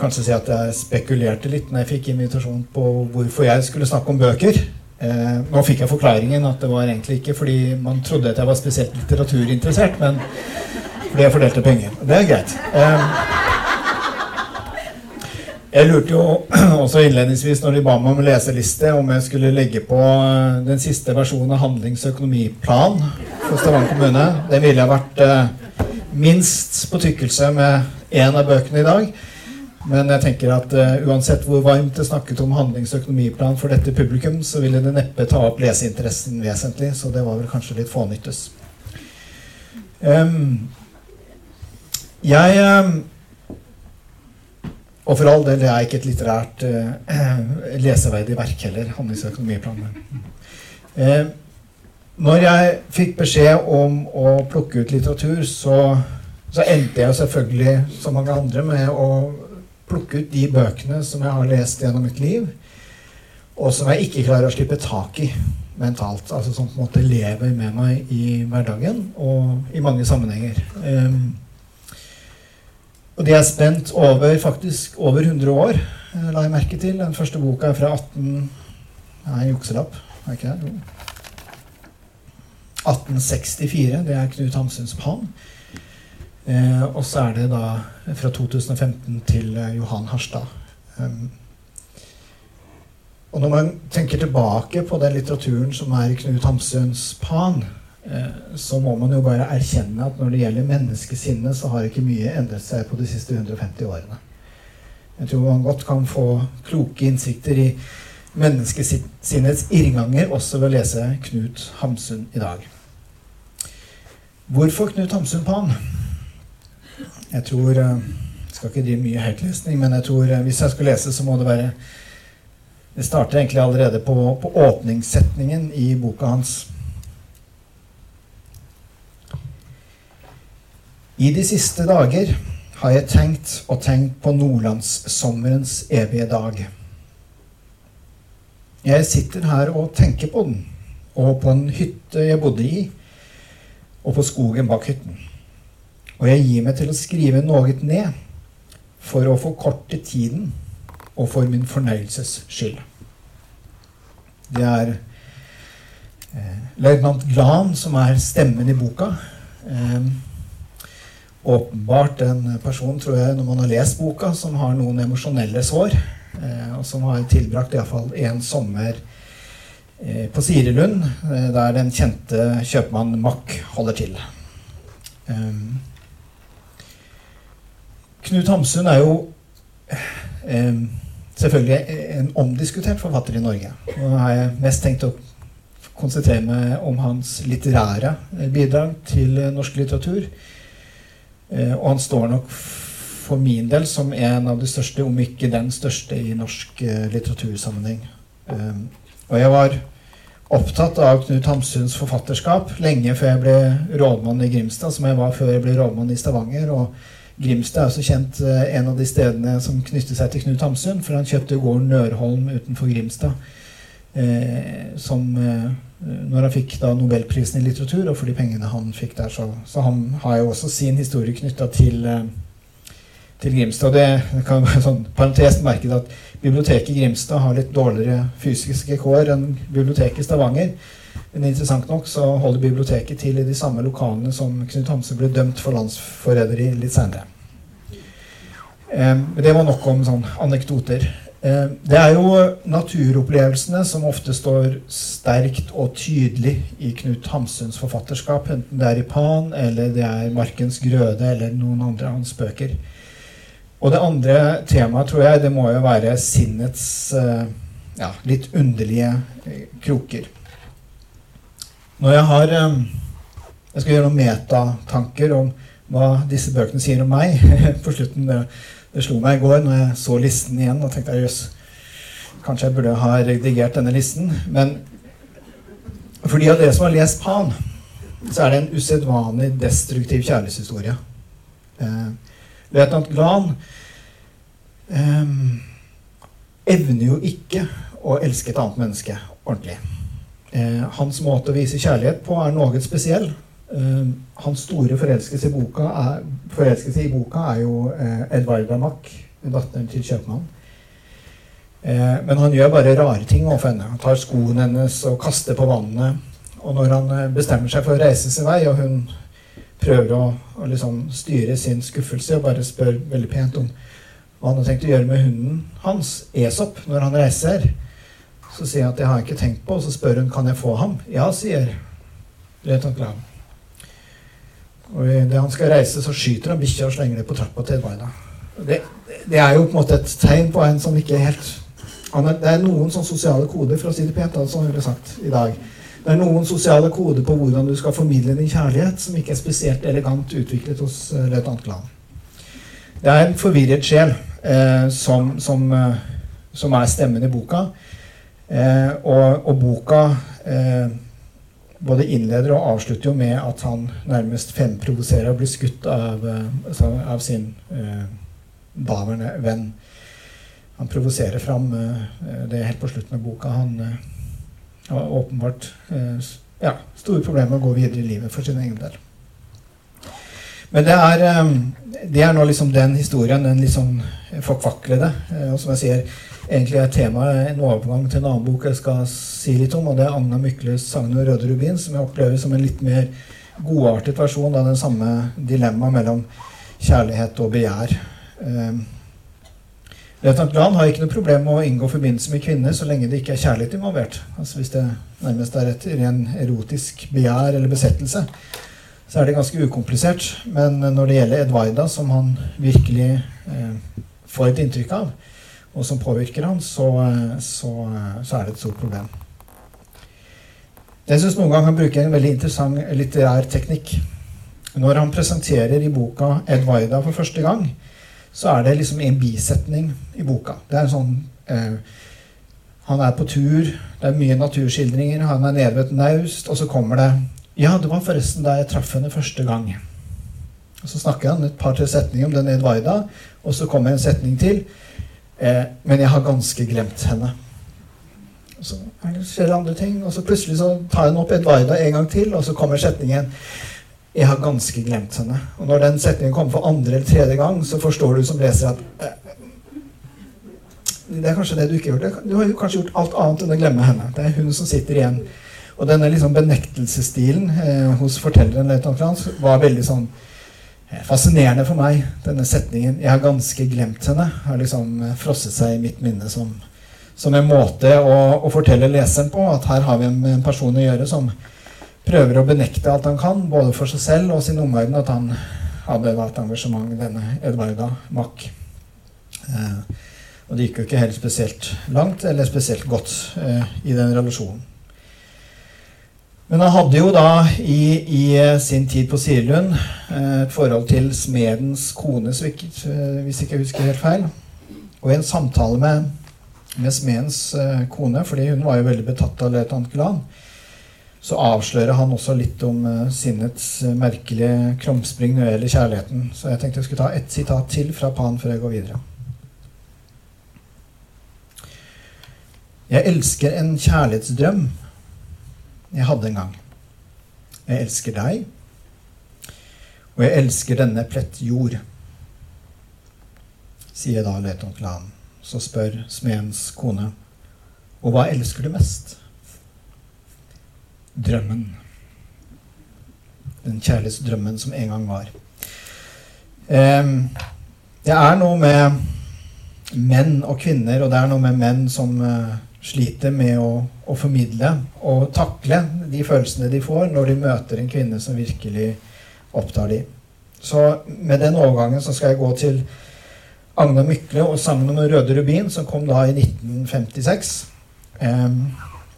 Jeg vel kanskje si at jeg spekulerte litt når jeg fikk invitasjon på hvorfor jeg skulle snakke om bøker. Eh, nå fikk jeg forklaringen at det var egentlig ikke fordi man trodde at jeg var spesielt litteraturinteressert, men fordi jeg fordelte penger. Det er greit. Eh, jeg lurte jo også innledningsvis når de ba meg om leseliste, om jeg skulle legge på eh, den siste versjonen av handlings- og økonomiplan for Stavanger kommune. Det ville ha vært eh, minst på tykkelse med én av bøkene i dag. Men jeg tenker at uh, uansett hvor varmt det snakket om handlings- og økonomiplan for dette publikum, så ville det neppe ta opp leseinteressen vesentlig, så det var vel kanskje litt fånyttes. Um, jeg um, Og for all del, det er ikke et litterært uh, leseverdig verk heller, handlings- og økonomiplanen. Uh, når jeg fikk beskjed om å plukke ut litteratur, så, så endte jeg selvfølgelig, som mange andre, med å plukke ut de bøkene som jeg har lest gjennom mitt liv, og som jeg ikke klarer å slippe tak i mentalt. Altså som på en måte lever med meg i hverdagen og i mange sammenhenger. Um, og de er spent over faktisk over 100 år, eh, la jeg merke til. Den første boka er fra 18... Nei, jukselapp. Er ikke det? 1864. Det er Knut Hamsuns Pan. Eh, og så er det da fra 2015 til eh, Johan Harstad. Um, og når man tenker tilbake på den litteraturen som er Knut Hamsuns Pan, eh, så må man jo bare erkjenne at når det gjelder menneskesinnet, så har ikke mye endret seg på de siste 150 årene. Jeg tror man godt kan få kloke innsikter i menneskesinnets irrganger også ved å lese Knut Hamsun i dag. Hvorfor Knut Hamsun Pan? Jeg tror Jeg eh, skal ikke drive mye høytlesning, men jeg tror eh, hvis jeg skulle lese, så må det være Det starter egentlig allerede på, på åpningssetningen i boka hans. I de siste dager har jeg tenkt og tenkt på nordlandssommerens evige dag. Jeg sitter her og tenker på den, og på en hytte jeg bodde i, og på skogen bak hytten. Og jeg gir meg til å skrive noe ned for å forkorte tiden og for min fornøyelses skyld. Det er eh, løytnant Glan som er stemmen i boka. Eh, åpenbart en person, tror jeg, når man har lest boka, som har noen emosjonelle sår. Eh, og som har tilbrakt iallfall én sommer eh, på Sirelund, eh, der den kjente kjøpmann Mack holder til. Um, Knut Hamsun er jo eh, selvfølgelig en omdiskutert forfatter i Norge. Nå har jeg mest tenkt å konsentrere meg om hans litterære bidrag til norsk litteratur. Eh, og han står nok for min del som en av de største, om ikke den største, i norsk eh, litteratursammenheng. Eh, og jeg var opptatt av Knut Hamsuns forfatterskap lenge før jeg ble rådmann i Grimstad, som jeg var før jeg ble rådmann i Stavanger. og Grimstad er også kjent eh, en av de stedene som knytter seg til Knut Hamsun, for han kjøpte gården Nørholm utenfor Grimstad. Eh, som eh, når han fikk da Nobelprisen i litteratur, og for de pengene han fikk der, så, så han har jo også sin historie knytta til, eh, til Grimstad. Det kan være sånn parentes merket at biblioteket i Grimstad har litt dårligere fysiske kår enn biblioteket i Stavanger. Men interessant nok så holder biblioteket til i de samme lokalene som Knut Hamsun ble dømt for landsforræderi litt seinere. Eh, det var nok om sånn anekdoter. Eh, det er jo naturopplevelsene som ofte står sterkt og tydelig i Knut Hamsuns forfatterskap. Enten det er i Pan, eller det er Markens grøde, eller noen andre av hans bøker. Og det andre temaet, tror jeg, det må jo være sinnets eh, ja, litt underlige kroker. Når jeg har Jeg skal gjøre noen metatanker om hva disse bøkene sier om meg på slutten. Det, det slo meg i går når jeg så listen igjen og tenkte jøss, kanskje jeg burde ha redigert denne listen. Men for de av dere som har lest Pan, så er det en usedvanlig destruktiv kjærlighetshistorie. Eh, Løytnant Gran eh, evner jo ikke å elske et annet menneske ordentlig. Eh, hans måte å vise kjærlighet på er noe spesiell. Eh, hans store forelskelse i boka er, forelskelse i boka er jo eh, Edvarda Mack, datteren til kjøpmannen. Eh, men han gjør bare rare ting overfor henne. Han tar skoene hennes og kaster på vannet. Og når han eh, bestemmer seg for å reise sin vei, og hun prøver å, å liksom styre sin skuffelse og bare spør veldig pent om hva han har tenkt å gjøre med hunden hans, Esop, når han reiser, så sier han at det har jeg ikke tenkt på. Og så spør hun kan jeg få ham. Ja, sier løytnant Glav. Og idet han skal reise, så skyter han bikkja og slenger det på trappa til Edvarda. Det, det, er jo på en måte et tegn på en som ikke helt er, Det er noen sånne sosiale koder, for å si det pent, som hun ville sagt i dag. Det er noen sosiale koder på hvordan du skal formidle din kjærlighet, som ikke er spesielt elegant utviklet hos løytnant Glav. Det er en forvirret sjel eh, som, som, eh, som, er stemmen i boka. Eh, og, og, boka eh, både innleder og avslutter jo med at han nærmest femprovoserer og blir skutt av, eh, altså, av sin eh, daværende venn. Han provoserer fram eh, det helt på slutten av boka. Han eh, har åpenbart eh, ja, store problemer med å gå videre i livet for sin egen del. Men det er, eh, det er nå liksom den historien, den liksom forkvaklede. Og som jeg sier, egentlig er temaet en overgang til en annen bok jeg skal si litt om. Og det er Agna Mykles 'Sagnet og røde rubin', som jeg opplever som en litt mer godartet versjon av den samme dilemmaet mellom kjærlighet og begjær. Løytnant Gran har ikke noe problem med å inngå forbindelse med kvinner så lenge det ikke er kjærlighet involvert. Altså Hvis det nærmest er et ren erotisk begjær eller besettelse, så er det ganske ukomplisert. Men når det gjelder Edvaida, som han virkelig eh, får et inntrykk av, og som påvirker han, så, så, så er det et stort problem. Jeg syns noen ganger han bruker en veldig interessant litterær teknikk. Når han presenterer i boka Edvaida for første gang, så er det liksom en bisetning i boka. Det er en sånn eh, Han er på tur, det er mye naturskildringer, han er nede ved et naust, og så kommer det Ja, det var forresten da jeg traff henne første gang. Og Så snakker han et par-tre setninger om den Edvaida, og så kommer en setning til. Eh, men jeg har ganske glemt henne. Og så skjer det andre ting, og så plutselig så tar han opp Edvarda en gang til, og så kommer setningen 'Jeg har ganske glemt henne'. Og når den setningen kommer for andre eller tredje gang, så forstår du som leser at eh, Det er kanskje det du ikke har gjort. Du har jo kanskje gjort alt annet enn å glemme henne. Det er hun som sitter igjen. Og denne liksom benektelsesstilen eh, hos fortelleren Løytnant var veldig sånn Eh, fascinerende for meg, denne setningen. 'Jeg har ganske glemt henne.' har liksom eh, frosset seg i mitt minne som, som en måte å, å, fortelle leseren på at her har vi en, en, person å gjøre som prøver å benekte alt han kan, både for seg selv og sin omverden, at han hadde et engasjement, denne Edvarda Mack. Eh, og det gikk jo ikke helt spesielt langt eller spesielt godt eh, i den relasjonen. Men han hadde jo da i, i eh, sin tid på Sirilund eh, et forhold til smedens kone, eh, hvis ikke jeg husker helt feil. Og i en samtale med, med smedens kone, fordi hun var jo veldig betatt av løytnant Glan, så avslører han også litt om sinnets merkelige krumspring når det gjelder kjærligheten. Så jeg tenkte jeg skulle ta ett sitat til fra Pan før jeg går videre. Jeg elsker en kjærlighetsdrøm jeg hadde en gang. Jeg elsker deg, og jeg elsker denne plett jord, sier da løytnant han. Så spør smedens kone, og hva elsker du mest? Drømmen. Den kjærlighetsdrømmen som en gang var. det er noe med menn og kvinner, og det er noe med menn som eh, sliter med å, å, formidle og takle de følelsene de får når de møter en kvinne som virkelig opptar dem. Så med den overgangen så skal jeg gå til Agne Mykle og sangen om Røde rubin, som kom da i 1956. Eh,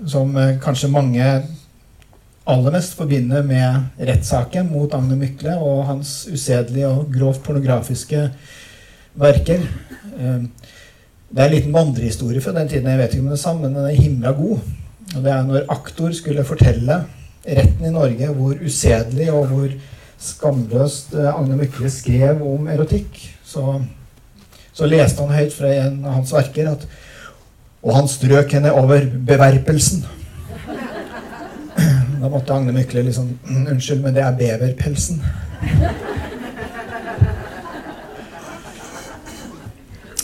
som kanskje mange aller mest forbinder med rettssaken mot Agne Mykle og hans usedelige og grovt pornografiske verker. Eh, det er en liten vandrehistorie fra den tiden. Jeg vet ikke om det er samme, men den er himla god. Og det er når aktor skulle fortelle retten i Norge hvor usedelig og hvor skamløst eh, Agne Mykle skrev om erotikk, så, så, leste han høyt fra en av hans verker at Og han strøk henne over beverpelsen. Da måtte Agne Mykle liksom Unnskyld, men det er beverpelsen.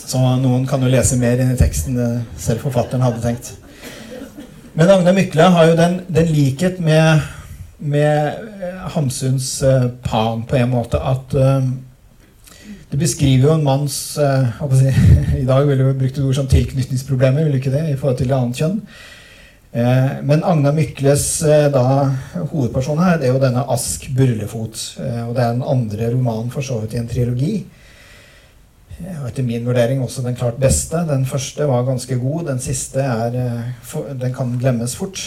Så noen kan jo lese mer inn i teksten selv forfatteren hadde tenkt. Men Agne Mykle har jo den, den likhet med, med Hamsuns uh, Pan på en måte at uh, det beskriver jo en manns uh, si, I dag ville vi brukt et ord som tilknytningsproblemer, vil du ikke det, i forhold til det annet kjønn. Eh, men Agna Mykles eh, da, hovedperson her, det er jo denne Ask Burlefot. Eh, og det er den andre romanen for så vidt i en trilogi. Og etter min vurdering også den klart beste. Den første var ganske god. Den siste er, den kan glemmes fort.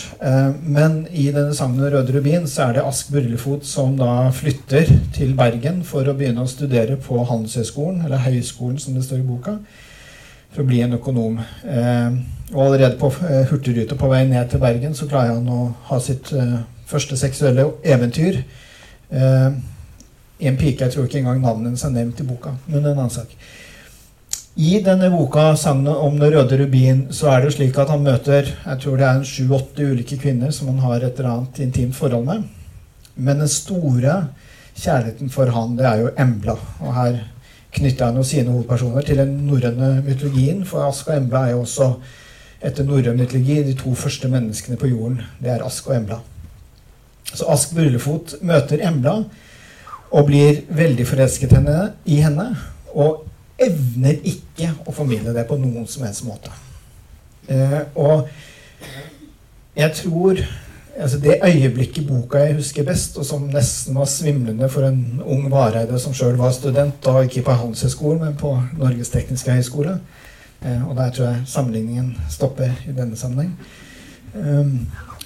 Men i denne sangen 'Røde rubin' så er det Ask Burlefot som da flytter til Bergen for å begynne å studere på Handelshøyskolen, eller Høyskolen som det står i boka, for å bli en økonom. Og allerede på Hurtigruta på vei ned til Bergen så klarer han å ha sitt første seksuelle eventyr. en pike, jeg tror ikke engang navnet hennes er nevnt i boka, men en annen sak. I denne boka, 'Sagnet om den røde rubin', så er det slik at han møter jeg tror det er sju-åtte ulike kvinner som han har et eller annet intimt forhold med. Men den store kjærligheten for han, det er jo Embla. Og her knytter han jo sine hovedpersoner til den norrøne mytologien. For Ask og Embla er jo også etter norrøn mytologi de to første menneskene på jorden. Det er Ask og Embla. Så Ask Burlefot møter Embla og blir veldig forelsket henne, i henne. Og evner ikke å formidle det på noen som helst måte. Eh, og jeg tror altså Det øyeblikket boka jeg husker best, og som nesten var svimlende for en ung Vareide som sjøl var student, da ikke på Handelshøyskolen, men på Norges tekniske høgskole eh, Og der tror jeg sammenligningen stopper i denne sammenheng. Eh,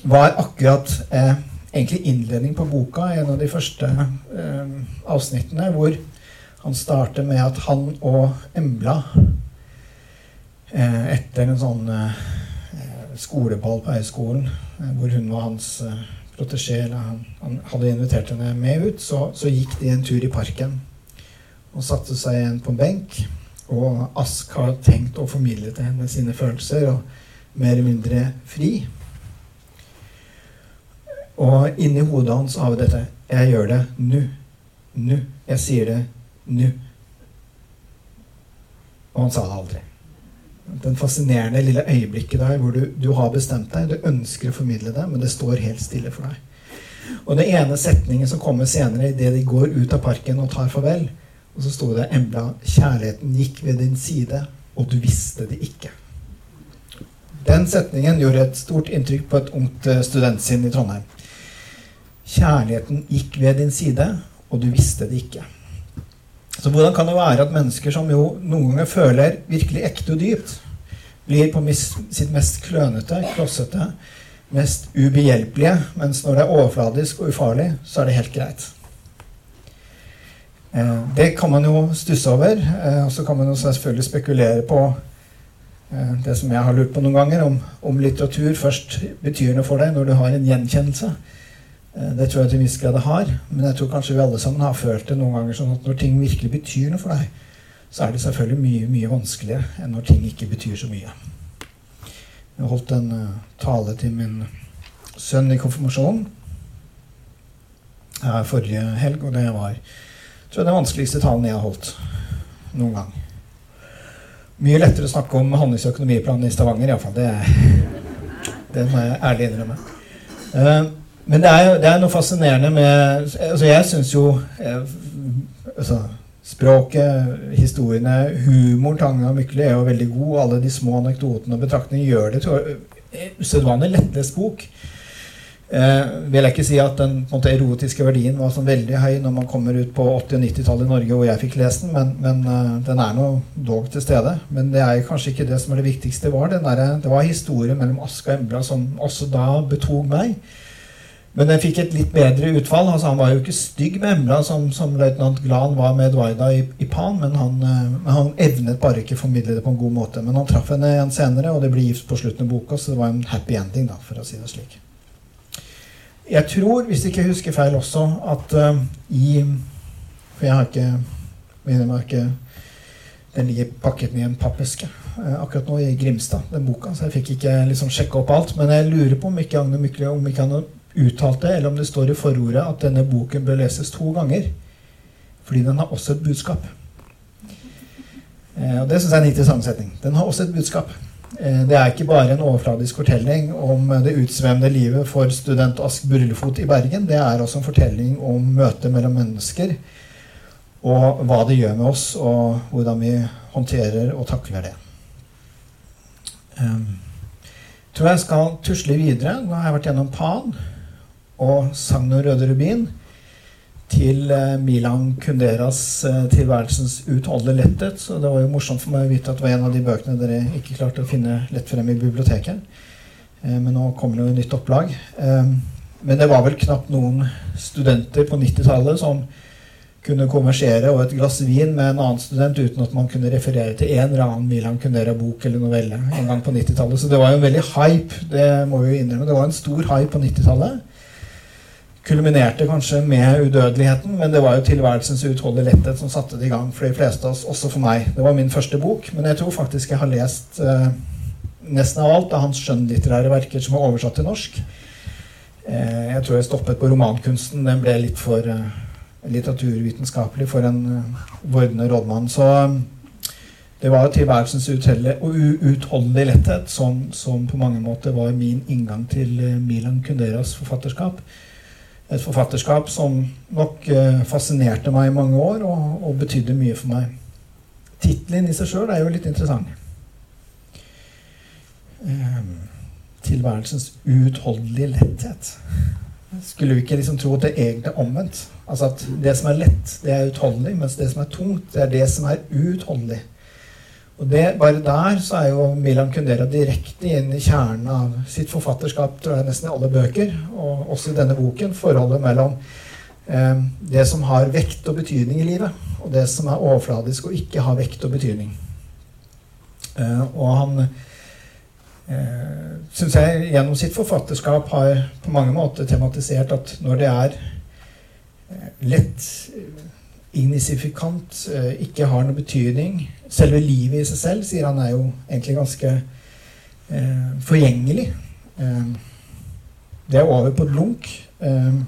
var akkurat eh, egentlig innledning på boka, en av de første eh, avsnittene, hvor han starter med at han og Embla eh, etter en sånn eh, skoleball på høyskolen, eh, hvor hun var hans protesjé, eller han, han, hadde invitert henne med ut, så, så, gikk de en tur i parken og satte seg igjen på en benk. Og Ask har tenkt å formidle til henne sine følelser, og mer eller mindre fri. Og inni hodet hans har vi dette. Jeg gjør det nå. Nå. Jeg sier det nå. Og han sa det aldri. Den fascinerende lille øyeblikket der hvor du, du, har bestemt deg, du ønsker å formidle det, men det står helt stille for deg. Og den ene setningen som kommer senere, idet de går ut av parken og tar farvel, og så sto det Embla, kjærligheten gikk ved din side, og du visste det ikke. Den setningen gjorde et stort inntrykk på et ungt eh, studentsinn i Trondheim. Kjærligheten gikk ved din side, og du visste det ikke. Så hvordan kan det være at mennesker som jo noen ganger føler virkelig ekte og dypt, blir på sitt mest klønete, klossete, mest ubehjelpelige, mens når det er overfladisk og ufarlig, så er det helt greit. Eh, det kan man jo stusse over. Eh, og så kan man jo selvfølgelig spekulere på eh, det som jeg har lurt på noen ganger, om, om litteratur først betyr noe for deg når du har en gjenkjennelse. Eh, det tror jeg til en viss grad det har. Men jeg tror kanskje vi alle sammen har følt det noen ganger sånn at når ting virkelig betyr noe for deg, så er det selvfølgelig mye, mye vanskeligere enn når ting ikke betyr så mye. Jeg holdt en uh, tale til min sønn i konfirmasjonen forrige helg, og det var tror jeg, den vanskeligste talen jeg har holdt noen gang. Mye lettere å snakke om handlings- og økonomiplanen i Stavanger, iallfall. Det, det må jeg ærlig innrømme. Uh, men det er det er noe fascinerende med altså Jeg syns jo eh, altså, Språket, historiene, humoren til Agna Mykle er jo veldig god. Alle de små anekdotene og betraktningene gjør det til en usedvanlig lettlest bok. Eh, vil jeg ikke si at den måte, erotiske verdien var sånn veldig høy når man kommer ut på 80- og 90-tallet i Norge hvor jeg fikk lest den, men, men uh, den er nå dog til stede. Men det er kanskje ikke det som er det viktigste. Var, der, det var historien mellom Ask og Embla som også da betog meg. Men den fikk et litt bedre utfall. altså Han var jo ikke stygg med Emra, som, som løytnant Glan var med Edwaida i, i Pan, men han, uh, han, evnet bare ikke formidle det på en god måte. Men han traff henne igjen senere, og det ble gift på slutten av boka, så det var en happy ending, da, for å si det slik. Jeg tror, hvis jeg ikke husker feil også, at uh, i For jeg har ikke mener meg ikke Den ligger pakket ned i en pappeske uh, akkurat nå i Grimstad, den boka, så jeg fikk ikke liksom sjekke opp alt. Men jeg lurer på om ikke Agne Mykle om ikke han uttalte, eller om det står i forordet, at denne boken bør leses to ganger. Fordi den har også et budskap. Eh, Eh, og Det syns jeg er en interessant setning. Den har også et budskap. Eh, det er ikke bare en overfladisk fortelling om det utsvevende livet for student Ask Burlefot i Bergen. Det er også en fortelling om møtet mellom mennesker, og hva det gjør med oss, og hvordan vi håndterer og takler det. Um, tror jeg skal tusle videre. Nå har jeg vært gjennom Pan og Sagn og Røde Rubin til eh, Milan Kunderas eh, 'Tilværelsens utholdelige letthet'. Så det var jo morsomt for meg å vite at det var en av de bøkene dere ikke klarte å finne lett frem i biblioteket. Eh, men nå kommer det jo nytt opplag. Men det var vel knapt noen studenter på 90-tallet som kunne konversere og et glass vin med en annen student uten at man kunne referere til en eller annen Milan Kundera-bok eller novelle en gang på 90-tallet. Så det var jo en veldig hype. Det må vi jo innrømme. Det var en stor hype på 90-tallet kulminerte kanskje med udødeligheten, men det var jo tilværelsens uutholdelige letthet som satte det i gang for de fleste av oss, også for meg. Det var min første bok, men jeg tror faktisk jeg har lest eh, nesten av alt av hans skjønnlitterære verker som er oversatt til norsk. Eh, jeg tror jeg stoppet på romankunsten. Den ble litt for eh, litteraturvitenskapelig for en uh, vordende rådmann. Så um, det var tilværelsens uutholdelige letthet som, som, på mange måter var min inngang til uh, Milan Kunderas forfatterskap. Et forfatterskap som nok uh, fascinerte meg i mange år og, og betydde mye for meg. Tittelen i seg sjøl er jo litt interessant. Um, tilværelsens uutholdelige letthet. Skulle vi ikke liksom tro at det egentlig er omvendt? Altså at det som er lett, det er utholdelig, mens det som er tungt, det er det som er uutholdelig. Og det, Bare der så er jo Milan Kundera direkte inn i kjernen av sitt forfatterskap, tror jeg nesten i alle bøker, og også i denne boken, forholdet mellom eh, det som har vekt og betydning i livet, og det som er overfladisk og ikke har vekt og betydning. Eh, og han eh, syns jeg gjennom sitt forfatterskap har på mange måter tematisert at når det er eh, lett insignifikant, eh, ikke har noe betydning. Selve livet i seg selv, sier han, er jo egentlig ganske eh, forgjengelig. Eh, det er over på et blunk. Eh,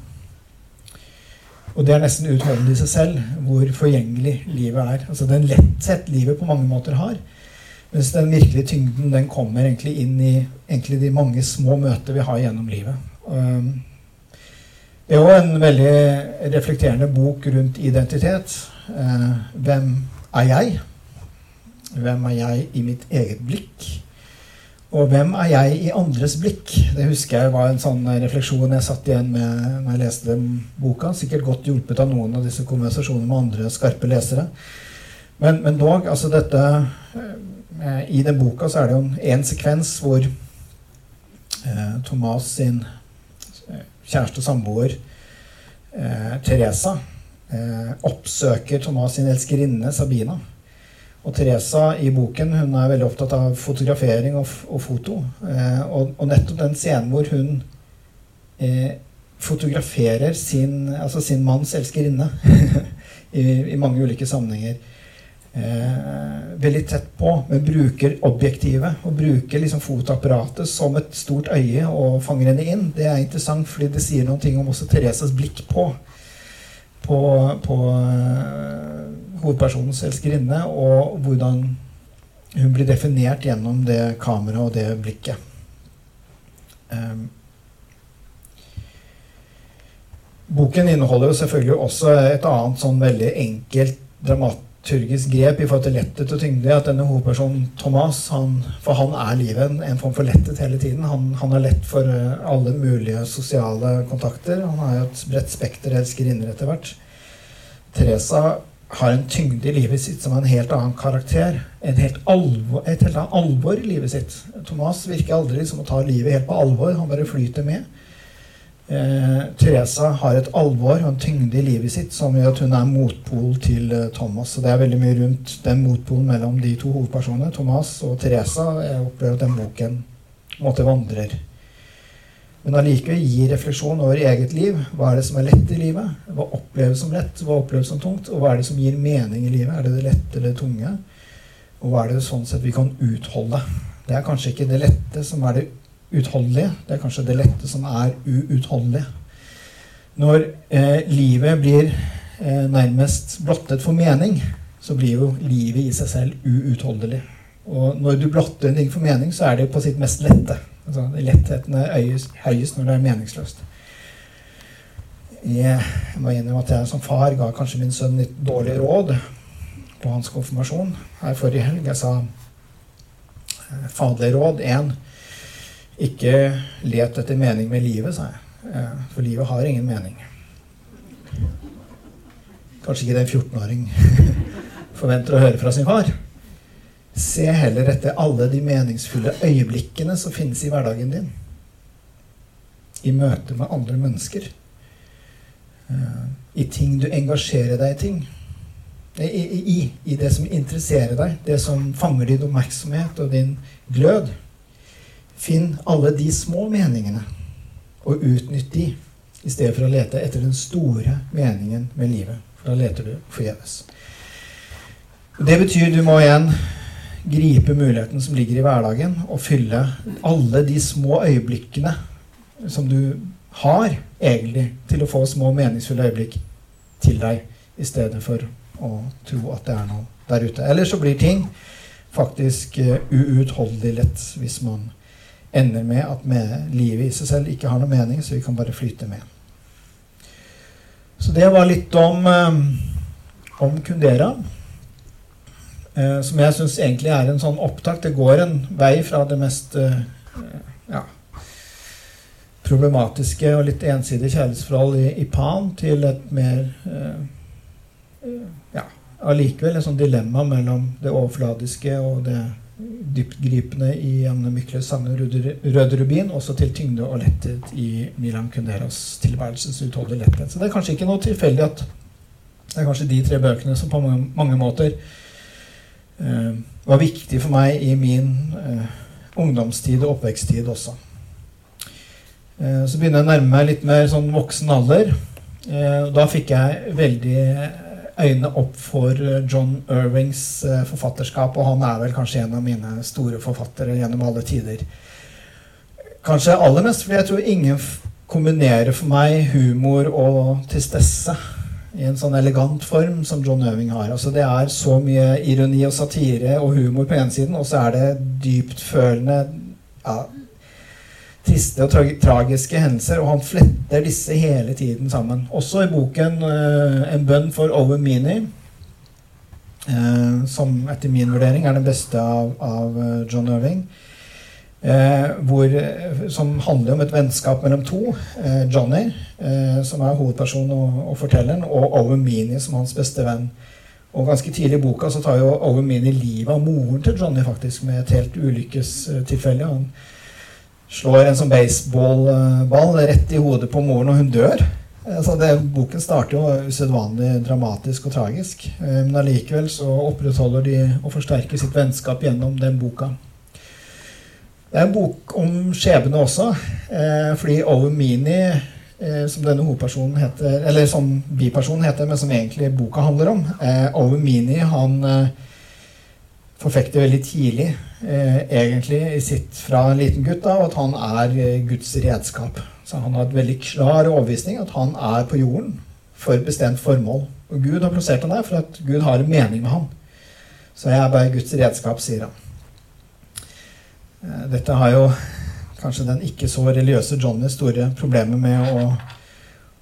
og det er nesten utholdelig i seg selv hvor forgjengelig livet er. Altså den letthet livet på mange måter har. Mens den virkelige tyngden den kommer egentlig inn i egentlig de mange små møter vi har gjennom livet. Um, det er jo en veldig reflekterende bok rundt identitet. Eh, hvem er jeg? Hvem er jeg i mitt eget blikk? Og hvem er jeg i andres blikk? Det husker jeg var en sånn refleksjon jeg satt igjen med når jeg leste boka. Sikkert godt hjulpet av noen av disse konversasjonene med andre skarpe lesere. Men, men dog, altså dette eh, I den boka så er det jo en sekvens hvor eh, Thomas sin kjæreste og samboer eh, Teresa eh, oppsøker Thomas sin elskerinne Sabina. Og Teresa i boken hun er veldig opptatt av fotografering og, og foto. Eh, og, og, nettopp den scenen hvor hun eh, fotograferer sin, altså sin manns elskerinne i, i mange ulike sammenhenger eh, veldig tett på, men bruker objektivet og bruker liksom fotoapparatet som et stort øye og fanger henne inn. Det er interessant fordi det sier noen ting om også Theresas blikk på på, på uh, hovedpersonens elskerinne, og hvordan hun blir definert gjennom det kameraet og det blikket. Um, boken inneholder jo selvfølgelig også et annet sånn veldig enkelt dramat turgisk grep i forhold til letthet og tyngde. At denne hovedpersonen Thomas, han, for han er livet en, form for letthet hele tiden. Han, han er lett for uh, alle mulige sosiale kontakter. Han har jo et bredt spekter elskerinner etter hvert. Teresa har en tyngde i livet sitt som er en helt annen karakter. Helt alvor, et helt annet alvor i livet sitt. Thomas virker aldri som å ta livet helt på alvor. Han bare flyter med. Eh, Teresa har et alvor og en tyngde i livet sitt som gjør at hun er motpol til eh, Thomas. Så det er veldig mye rundt den motpolen mellom de to hovedpersonene, Thomas og Teresa. Jeg opplever at den boken måte vandrer. Men allikevel gir refleksjon over eget liv. Hva er det som er lett i livet? Hva oppleves som lett? Hva oppleves som tungt? Og hva er det som gir mening i livet? Er det det lette eller det tunge? Og hva er det sånn sett vi kan utholde? Det er kanskje ikke det lette som er det utholdelige. Det er kanskje det lette som er uutholdelig. Når eh, livet blir eh, nærmest blottet for mening, så blir jo livet i seg selv uutholdelig. Og når du blotter en ting for mening, så er det på sitt mest lette. Altså, lettheten er høyest, høyest når det er meningsløst. Jeg må innrømme at jeg som far ga kanskje min sønn litt dårlig råd på hans konfirmasjon her forrige helg. Jeg sa eh, råd én ikke let etter mening med livet, sa jeg. Eh, for livet har ingen mening. Kanskje ikke det en 14-åring forventer å høre fra sin far. Se heller etter alle de meningsfulle øyeblikkene som finnes i hverdagen din. I møte med andre mennesker. Eh, I ting du engasjerer deg i ting. I, i, I, det som interesserer deg, det som fanger din oppmerksomhet og din glød. Finn alle de små meningene, og utnytt de, i stedet for å lete etter den store meningen med livet. For da leter du forgjeves. Det betyr du må igjen gripe muligheten som ligger i hverdagen, og fylle alle de små øyeblikkene som du har, egentlig, til å få små, meningsfulle øyeblikk til deg, i stedet for å tro at det er noe der ute. Eller så blir ting faktisk uh, uutholdelig lett hvis man ender med at med livet i seg selv ikke har noe mening, så vi kan bare flyte med. Så det var litt om, um, om Kundera. Eh, som jeg syns egentlig er en sånn opptak. Det går en vei fra det mest eh, ja, problematiske og litt ensidige kjærlighetsforhold i, i Pan til et mer eh, ja, allikevel et sånt dilemma mellom det overfladiske og det dyptgripende i Janne Mykles sange 'Røde rubin', også til tyngde og letthet i Milan Kunderas tilværelses utholdelige letthet. Så det er kanskje ikke noe tilfeldig at det er kanskje de tre bøkene som på mange, mange måter uh, var viktig for meg i min uh, ungdomstid og oppveksttid også. Uh, så begynner jeg å nærme meg litt mer sånn voksen alder. Da fikk jeg veldig øynene opp for eh, John Irvings eh, forfatterskap, og han er vel kanskje en av mine store forfattere gjennom alle tider. Kanskje aller mest fordi jeg tror ingen kombinerer for meg humor og tristesse i en sånn elegant form som John Irving har. Altså Det er så mye ironi og satire og humor på ene siden, og så er det dyptfølende ja, triste og tra tragiske hendelser, og han fletter disse hele tiden sammen. Også i boken uh, 'En bønn for Owen Meany', uh, som etter min vurdering er den beste av, av John Irving. Eh, hvor, som handler om et vennskap mellom to. Eh, Johnny, eh, som er hovedpersonen og, og, fortelleren, og Owen Meany som hans beste venn. Og Ganske tidlig i boka så tar jo Owen Meany livet av moren til Johnny faktisk med et helt ulykkestilfelle. Han slår en sånn baseballball rett i hodet på moren, og hun dør. Altså så det, Boken starter jo usedvanlig dramatisk og tragisk. Eh, men allikevel så opprettholder de og forsterker sitt vennskap gjennom den boka. Det er en bok om skjebne også, eh, fordi eh, som denne hovedpersonen heter, eller som bipersonen heter, men som egentlig boka handler om Meany han forfekter veldig tidlig, eh, egentlig sitt fra en liten gutt, da, at han er eh, Guds redskap. Så han har et veldig klar overbevisning at han er på jorden for bestemt formål. Og Gud har plassert han der for at Gud har en mening med han. Så jeg er bare Guds redskap, sier han. Eh, dette har jo kanskje den ikke så religiøse Johnny store problemer med å,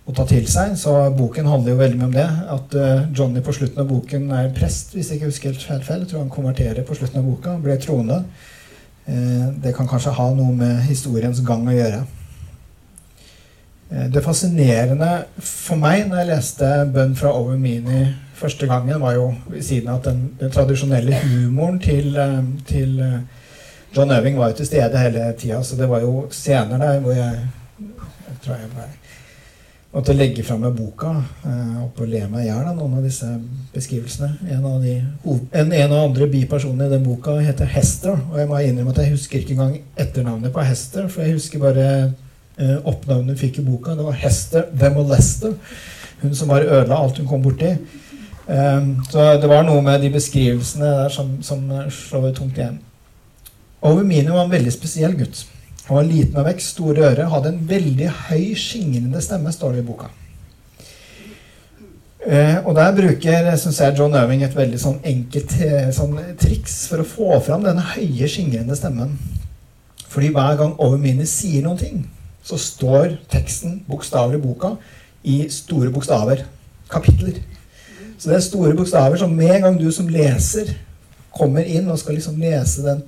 å, ta til seg. Så boken handler jo veldig mye om det. At uh, Johnny på slutten av boken er prest, hvis jeg ikke husker helt feil. feil. Jeg tror han konverterer på slutten av boka. Ble troende. Uh, det kan kanskje ha noe med historiens gang å gjøre. Uh, det fascinerende for meg når jeg leste bønn fra Over Mini første gangen, var jo siden av den, den tradisjonelle humoren til, til John Øving var jo til stede hele tida, så det var jo scener der hvor jeg, jeg tror jeg ble, måtte legge fram med boka eh, opp og le meg i hjel av noen av disse beskrivelsene. En av, de, en, en av andre bipersonene i den boka heter Hester. Og jeg må innrømme at jeg husker ikke engang etternavnet på Hester, for jeg husker bare eh, oppnavnet hun fikk i boka. Det var Hester the Molester. Hun som bare ødela alt hun kom borti. Um, så det var noe med de beskrivelsene der som, som slår tungt igjen. Ovemini var en veldig spesiell gutt. Han var liten av vekst, store ører, hadde en veldig høy, skingrende stemme, står det i boka. Eh, og der bruker synes jeg, John Irving et veldig sånn enkelt eh, sånn, triks for å få fram denne høye, skingrende stemmen. Fordi hver gang Overmini sier noen ting, så står teksten bokstavelig i boka i store bokstaver. Kapitler. Så det er store bokstaver som med en gang du som leser kommer inn og skal liksom lese den,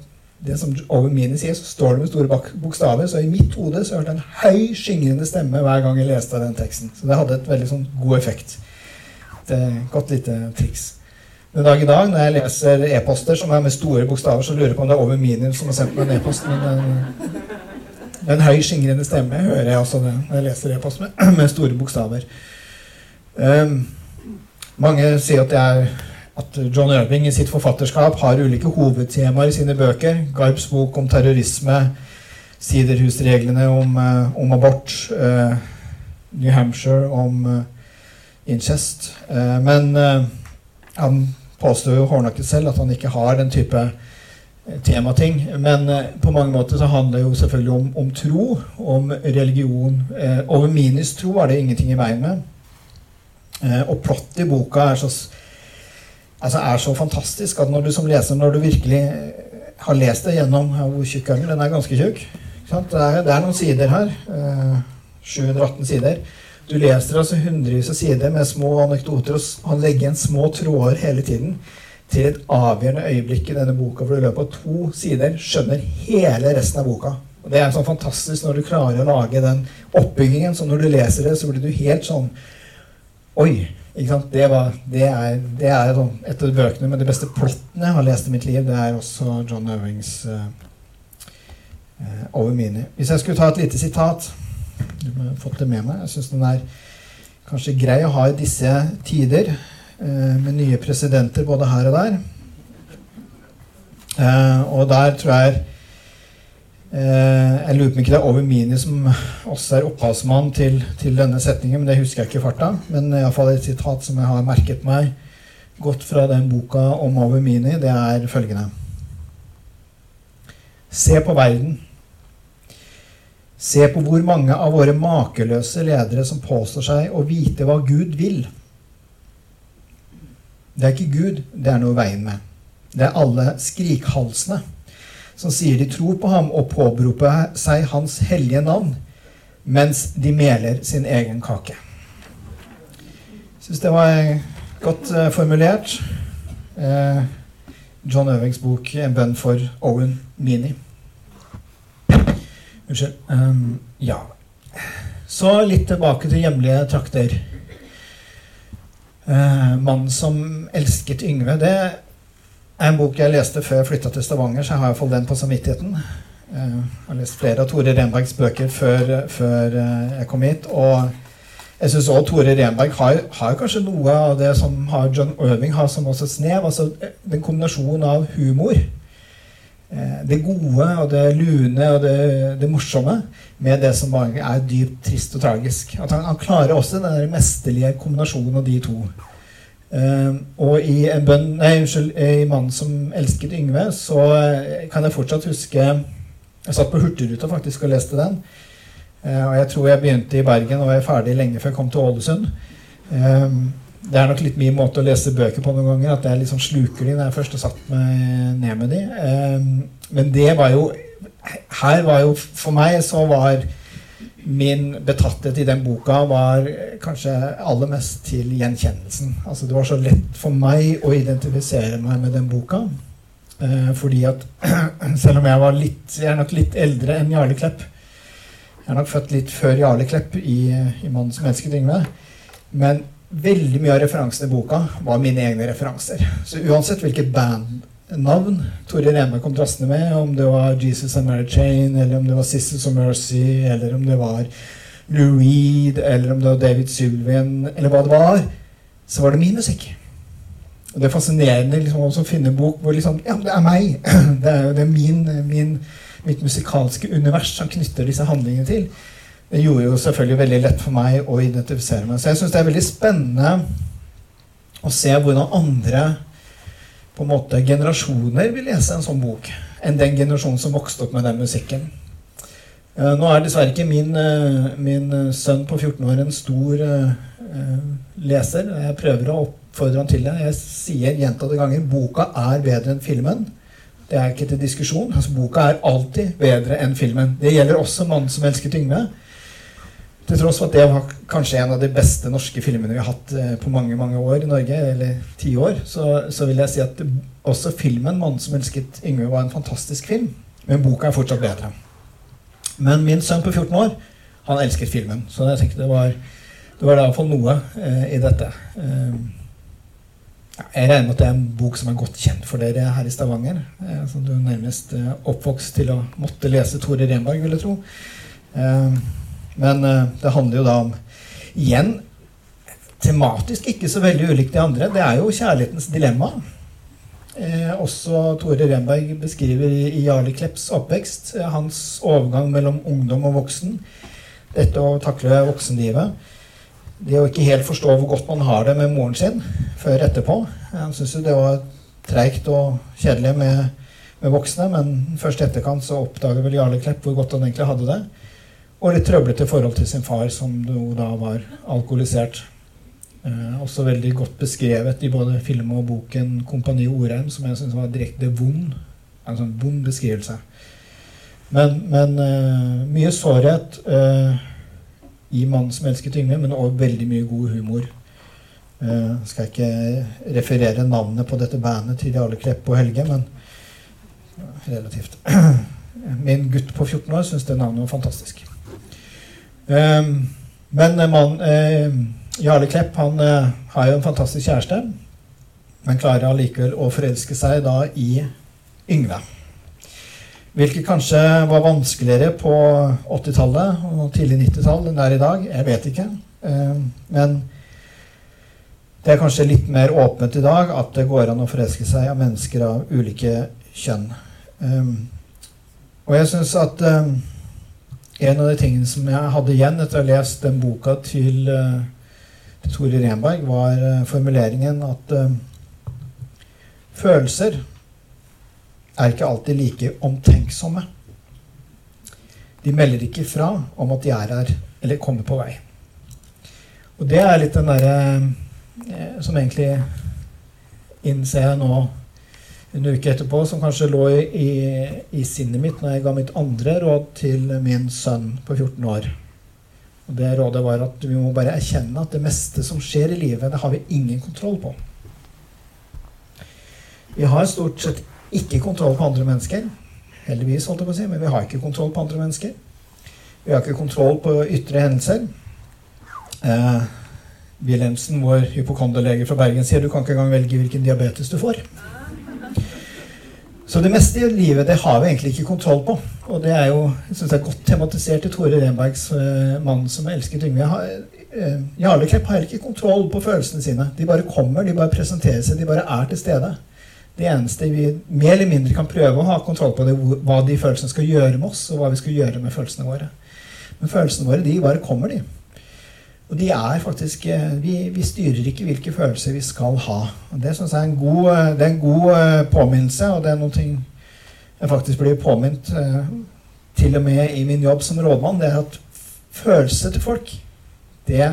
det som Overmini sier, så står det med store bokstaver. Så i mitt hode så hørte jeg en høy, skingrende stemme hver gang jeg leste den teksten. Så det hadde et veldig sånn god effekt et eh, godt lite triks. Den dag i dag, når jeg leser e-poster som er med store bokstaver, så lurer jeg på om det er over minimum som har sendt meg en e-post. Men er en høy, skingrende stemme hører jeg også det, når jeg leser e-post med, med, store bokstaver. Um, mange sier at, er, at John Irving i sitt forfatterskap har ulike hovedtemaer i sine bøker. Garps bok om terrorisme, Siderhusreglene om, uh, om abort, eh, New Hampshire om eh, incest. Eh, men eh, han påstår jo hårnakket selv at han ikke har den type eh, temating. Men på mange måter så handler det jo selvfølgelig om, om tro, om religion. over minis tro er det ingenting i veien med. og plottet i boka er så, altså er så fantastisk at når du som leser, når du virkelig har lest det gjennom Hvor tjukk er den? Den er ganske tjukk. Det er, det er, noen sider her. 718 sider. Du leser altså hundrevis av sider med små anekdoter, og han legger igjen små tråder hele tiden til et avgjørende øyeblikk i denne boka hvor du i løpet av to sider skjønner hele resten av boka. Og Det er sånn fantastisk når du klarer å lage den oppbyggingen. Så når du leser det, så blir du helt sånn Oi! Det, var, det er, det er sånn, et av bøkene med de beste plottene jeg har lest i mitt liv. Det er også John Irvings uh, uh, Over Mini. Hvis jeg skulle ta et lite sitat du har fått det med meg. Jeg syns den er kanskje grei å ha i disse tider, uh, med nye presidenter både her og der. Og der tror jeg Jeg lurer på ikke det er Over Mini som også er opphavsmann til, til, denne setningen, men det husker jeg ikke i farta. Men iallfall et sitat som jeg har merket meg godt fra den boka om Over Mini, det er følgende Se på verden. Se på hvor mange av våre makeløse ledere som påstår seg å vite hva Gud vil. Det er ikke Gud det er noe i veien med. Det er alle skrikhalsene som sier de tror på ham og påberoper seg hans hellige navn, mens de meler sin egen kake. Jeg syns det var godt uh, formulert. Uh, John Øvings bok 'En bønn for Owen Meany'. Unnskyld. Um, ja. Så litt tilbake til hjemlige trakter. Uh, 'Mannen som elsket Yngve'. Det en bok jeg leste før jeg flytta til Stavanger, så jeg har iallfall den på samvittigheten. Uh, jeg har lest flere av Tore Renbergs bøker før, før uh, jeg kom hit. Og jeg syns òg Tore Renberg har, har, kanskje noe av det som John Irving har som også snev. Altså den kombinasjonen av humor Eh, det gode og det lune og det, det, morsomme med det som bare er dypt trist og tragisk. At han, han klarer også den mesterlige kombinasjonen av de to. Uh, og i en bønn, nei, unnskyld, i 'Mannen som elsket Yngve' så uh, kan jeg fortsatt huske Jeg satt på Hurtigruta faktisk og leste den. Uh, og jeg tror jeg begynte i Bergen og var ferdig lenge før jeg kom til Ålesund. Uh, det er nok litt min måte å lese bøker på noen ganger. At jeg liksom sluker de når jeg først har satt meg ned med de. Men det var jo Her var jo For meg så var min betatthet i den boka var kanskje aller mest til gjenkjennelsen. Altså Det var så lett for meg å identifisere meg med den boka. Eh, fordi at selv om jeg var litt Jeg er nok litt eldre enn Jarle Klepp. Jeg er nok født litt før Jarle Klepp i, i 'Mannen som elsket Yngve'. Men veldig mye av referansene i boka var mine egne referanser. Så uansett hvilket bandnavn Tore Reme kom trassende med, om det var Jesus and Mary Chain, eller om det var Sisters of Mercy, eller om det var Lou Reed, eller om det var David Sylvian, eller hva det var, så var det min musikk. Og det er fascinerende liksom, å finne bok hvor liksom Ja, det er meg! Det er, det er min, min, mitt musikalske univers som knytter disse handlingene til. Det gjorde jo selvfølgelig veldig lett for meg å identifisere meg. Så jeg syns det er veldig spennende å se hvordan andre på en måte generasjoner vil lese en sånn bok enn den generasjonen som vokste opp med den musikken. Uh, nå er dessverre ikke min, uh, min sønn på 14 år en stor leser. Jeg prøver å oppfordre han til det. Jeg sier gjentatte ganger boka er bedre enn filmen. Det er ikke til diskusjon. Altså, boka er alltid bedre enn filmen. Det gjelder også 'Mannen som elsker Yngve'. Til tross for at det var kanskje en av de beste norske filmene vi har hatt eh, på mange mange år i Norge, eller ti år, så, så, vil jeg si at også filmen 'Mannen som elsket Yngve' var en fantastisk film. Men boka er fortsatt bedre. Men min sønn på 14 år, han elsket filmen. Så jeg tenkte det var, det var iallfall noe eh, i dette. Eh, jeg regner med at det er en bok som er godt kjent for dere her i Stavanger. Eh, som du er nærmest eh, oppvokst til å måtte lese Tore Renberg, vil jeg tro. Eh, men det handler jo da om Igjen tematisk ikke så veldig ulikt de andre. Det er jo kjærlighetens dilemma. også Tore Renberg beskriver i Jarle Klepps oppvekst hans overgang mellom ungdom og voksen. Dette å takle voksenlivet det å ikke helt forstå hvor godt man har det med moren sin før etterpå. Han syntes jo det var treigt og kjedelig med, med, voksne, men først i etterkant så oppdager vel Jarle Klepp hvor godt han egentlig hadde det. Og litt trøblete forhold til sin far, som jo da var alkoholisert. Eh, også veldig godt beskrevet i både film og boken 'Kompani Orheim', som jeg syns var direkte vond. En sånn vond beskrivelse. Men, men eh, mye sårhet. Eh, i 'Mannen som elsket Yngve', men også veldig mye god humor. Uh, skal ikke referere navnet på dette bandet til Jarle Kleppe og Helge, men relativt. Min gutt på 14 år syns det navnet var fantastisk. Um, men uh, man, uh, Jarle Klepp han har jo en fantastisk kjæreste, men klarer allikevel å forelske seg da i Yngve. Hvilket kanskje var vanskeligere på 80-tallet og tidlig 90-tall enn det er i dag. Jeg vet ikke. Eh, men det er kanskje litt mer åpent i dag at det går an å forelske seg av mennesker av ulike kjønn. Eh, og jeg syns at eh, en av de tingene som jeg hadde igjen etter å ha lest den boka til, til Tore Renberg, var formuleringen at følelser er ikke alltid like omtenksomme. De melder ikke fra om at de er her eller kommer på vei. Og det er litt den derre eh, som egentlig innser jeg nå en uke etterpå, som kanskje lå i, i, sinnet mitt når jeg ga mitt andre råd til min sønn på 14 år. Og Det rådet var at vi må bare erkjenne at det meste som skjer i livet, det har vi ingen kontroll på. Vi har stort sett ikke kontroll på andre mennesker. Heldigvis, holdt jeg på å si, men vi har ikke kontroll på andre mennesker. Vi har ikke kontroll på ytre hendelser. Eh, Wilhelmsen, vår hypokonderlege fra Bergen, sier du kan ikke engang velge hvilken diabetes du får. Så det meste i livet det har vi egentlig ikke kontroll på. Og det er jo synes jeg, godt tematisert i Tore Renbergs uh, 'Mannen som elsket Yngve'. Uh, Jarle Klepp har ikke kontroll på følelsene sine. De bare kommer, de bare presenterer seg, de bare er til stede. Det eneste vi mer eller mindre kan prøve å ha kontroll på, det hva de følelsene skal gjøre med oss, og hva vi skal gjøre med følelsene våre. Men følelsene våre, de bare kommer, de. Og de er faktisk eh, Vi, vi styrer ikke hvilke følelser vi skal ha. Og det syns jeg er en, god, eh, det er en god eh, påminnelse, og det er noe jeg faktisk blir påminnet til og med i min jobb som rådmann. Det er at følelser til folk, det,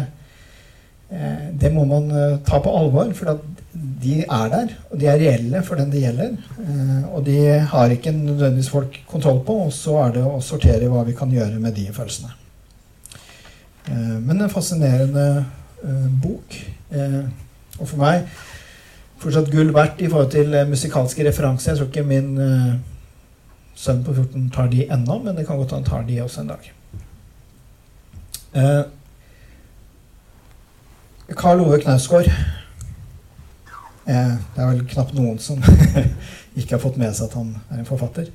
det må man ta på alvor. For de er der, og de er reelle for den det gjelder. Og de har ikke nødvendigvis folk kontroll på, og så er det å sortere hva vi kan gjøre med de følelsene. Eh, men en fascinerende eh, bok. Og for meg fortsatt gull verdt i forhold til musikalske referanser. Jeg tror ikke min sønn på 14 tar de ennå, men det kan godt han tar de også en dag. Karl Ove Knausgård Eh, det er vel knapt noen som ikke har fått med seg at han er en forfatter.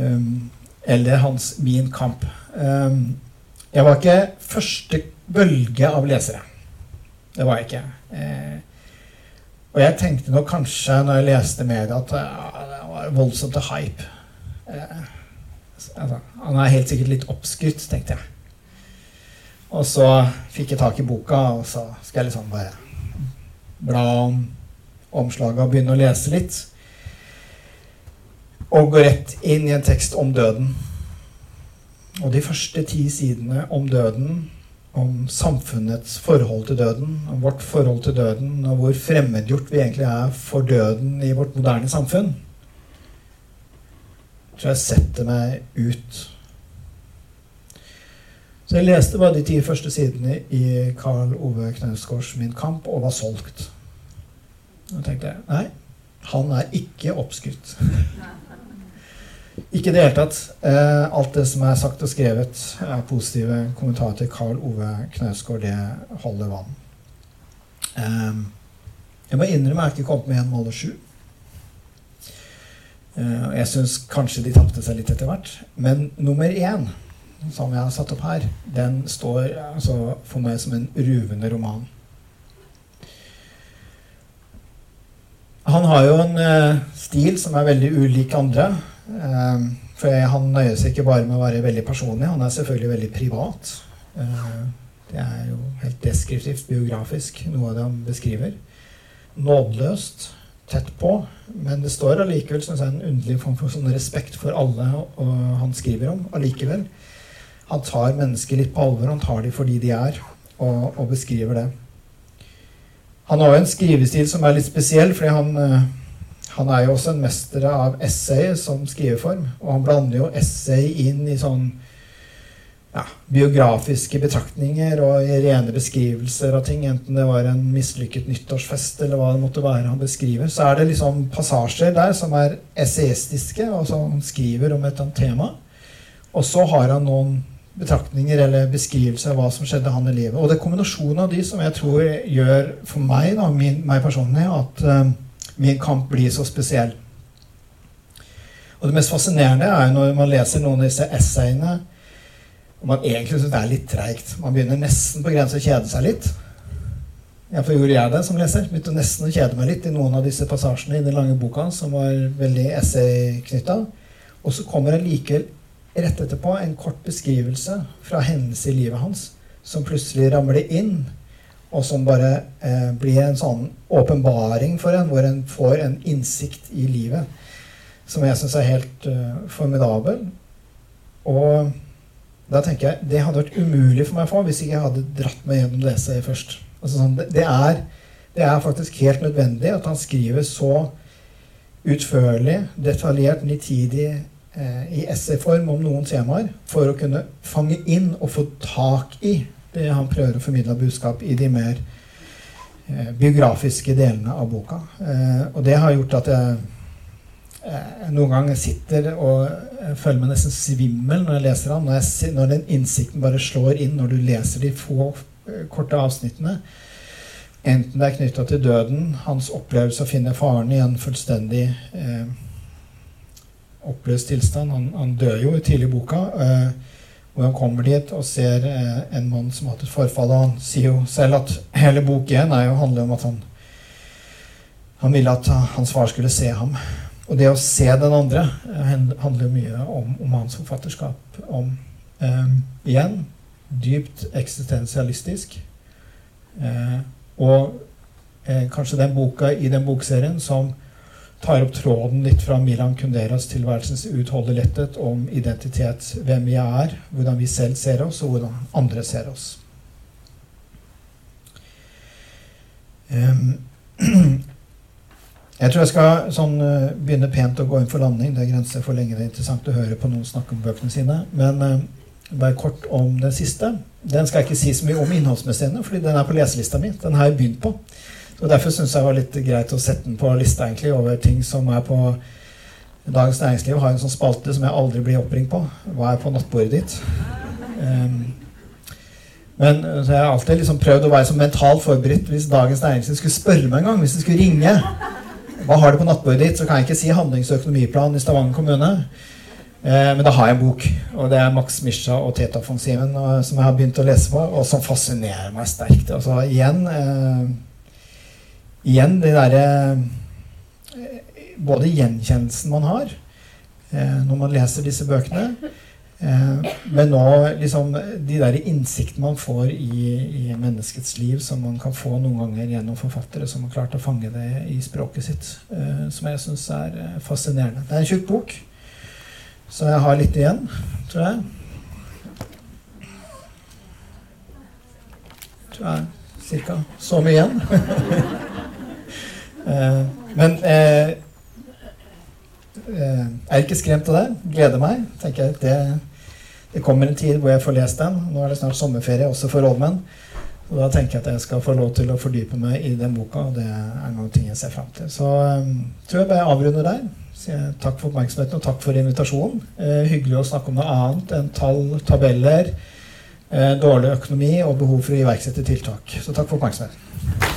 Eller hans Min kamp. Jeg var ikke første bølge av lesere. Det var jeg ikke. Eh, og jeg tenkte nok kanskje når jeg leste media, at ja, det var voldsomt til hype. Eh, altså, han er helt sikkert litt oppskrytt, tenkte jeg. Og så fikk jeg tak i boka, og så skal jeg liksom bare bla om omslaget og begynne å lese litt. Og gå rett inn i en tekst om døden. Og de første ti sidene om døden, om samfunnets forhold til døden, om vårt forhold til døden, og hvor fremmedgjort vi egentlig er for døden i vårt moderne samfunn, tror jeg setter meg ut. Så jeg leste bare de ti første sidene i Karl Ove Knausgårds 'Min kamp' og var solgt. Og tenkte jeg nei, han er ikke oppskrytt. Ikke i det hele tatt. Eh, alt det som er sagt og skrevet av positive kommentarer til Karl Ove Knausgård, det holder vann. Eh, jeg må innrømme jeg har ikke kommet med en måler sju. Eh, jeg syns kanskje de tapte seg litt etter hvert. Men nummer én, som jeg har satt opp her, den står altså, for meg som en ruvende roman. Han har jo en eh, stil som er veldig ulik andre. Eh, for han nøyer seg ikke bare med å være veldig personlig, han er selvfølgelig veldig privat. Eh, det er jo helt deskriptivt biografisk, noe av det han beskriver. Nådeløst, tett på, men det står allikevel synes jeg, en underlig form for sånn respekt for alle han skriver om. allikevel. Han tar mennesker litt på alvor, han tar dem fordi de er, og, og beskriver det. Han har jo en skrivestil som er litt spesiell, fordi han, eh, han er jo også en mester av essay som skriveform. Og han blander jo essay inn i sånn ja, biografiske betraktninger og i rene beskrivelser av ting. Enten det var en mislykket nyttårsfest eller hva det måtte være han beskriver. Så er det liksom passasjer der som er essayistiske, og som skriver om et eller annet tema. Og så har han noen betraktninger eller beskrivelser av hva som skjedde han i livet. Og det er kombinasjonen av de som jeg tror gjør for meg, da, min, meg personlig, at uh, min kamp blir så spesiell. Og det mest fascinerende er jo når man leser noen av disse essayene og man egentlig syns det er litt treigt. Man begynner nesten på grensa å kjede seg litt. Iallfall gjorde jeg det som leser. Begynte nesten å kjede meg litt i noen av disse passasjene i den lange boka, som var veldig essay-knytta. Og så kommer det likevel rett etterpå en kort beskrivelse fra hendelser i livet hans som plutselig ramler inn, og som bare eh, blir en sånn åpenbaring for en, hvor en får en innsikt i livet som jeg syns er helt uh, formidabel. Og da tenker jeg det hadde vært umulig for meg å få hvis ikke jeg hadde dratt meg gjennom det først. Altså, sånn, det, det, er, det, er, faktisk helt nødvendig at han skriver så utførlig, detaljert, nitidig eh, i essayform om noen temaer for å kunne fange inn og få tak i han prøver å formidle budskap i de mer eh, biografiske delene av boka. Eh, og det har gjort at jeg eh, noen ganger sitter og eh, føler meg nesten svimmel når jeg leser ham. Når, når, den innsikten bare slår inn når du leser de få eh, korte avsnittene. Enten det er knytta til døden, hans opplevelse av å finne faren i en fullstendig eh, oppløst tilstand. Han, han, dør jo tidlig i boka. Eh, hvor han kommer dit og ser eh, en mann som har hatt et forfall. Og han sier jo selv at hele bok én handler om at han, han ville at hans far skulle se ham. Og det å se den andre eh, handler mye om, om hans forfatterskap. Om eh, igjen dypt eksistensialistisk. Eh, og eh, kanskje den boka i den bokserien som tar opp tråden litt fra Milan Kunderas tilværelsens utholdelighet om identitet. Hvem vi er, hvordan vi selv ser oss, og hvordan andre ser oss. Jeg tror jeg skal sånn, uh, begynne pent å gå inn for landing. Det er grenser for lenge det er interessant å høre på noen snakke om bøkene sine. Men uh, bare kort om den siste. Den skal jeg ikke si så mye om innholdsmessig fordi den er på leselista mi. Den har jeg begynt på. Og Derfor syns jeg det var litt greit å sette den på lista egentlig over ting som er på Dagens Næringsliv har en sånn spalte som jeg aldri blir oppringt på. Hva er på nattbordet ditt? Um, men så jeg har alltid liksom prøvd å være så mentalt forberedt hvis Dagens Næringsliv skulle spørre meg en gang. Hvis de skulle ringe hva har du på nattbordet ditt, så kan jeg ikke si handlings- og økonomiplan i Stavanger kommune. Eh, men da har jeg en bok, og det er Max Misha og Teta-offensiven som jeg har begynt å lese på, og som fascinerer meg sterkt. Altså igjen eh, Igjen det derre eh, Både gjenkjennelsen man har eh, når man leser disse bøkene, eh, men nå liksom de der innsiktene man får i, i, menneskets liv, som man kan få noen ganger gjennom forfattere som har klart å fange det i språket sitt, som jeg syns er fascinerende. Det er en tjukk bok, så jeg har litt igjen, tror jeg. Tror jeg cirka så mye igjen. Eh, men eh, eh, jeg er ikke skremt av det. Gleder meg. tenker jeg det, det kommer en tid hvor jeg får lest den. Nå er det snart sommerferie også for rådmenn. Og da tenker jeg at jeg skal få lov til å fordype meg i den boka, og det er noen ting jeg ser frem til. Så um, tror jeg bare jeg avrunder der. Sier takk for oppmerksomheten og takk for invitasjonen. Eh, hyggelig å snakke om noe annet enn tall, tabeller, eh, dårlig økonomi og behov for å iverksette tiltak. Så takk for oppmerksomheten.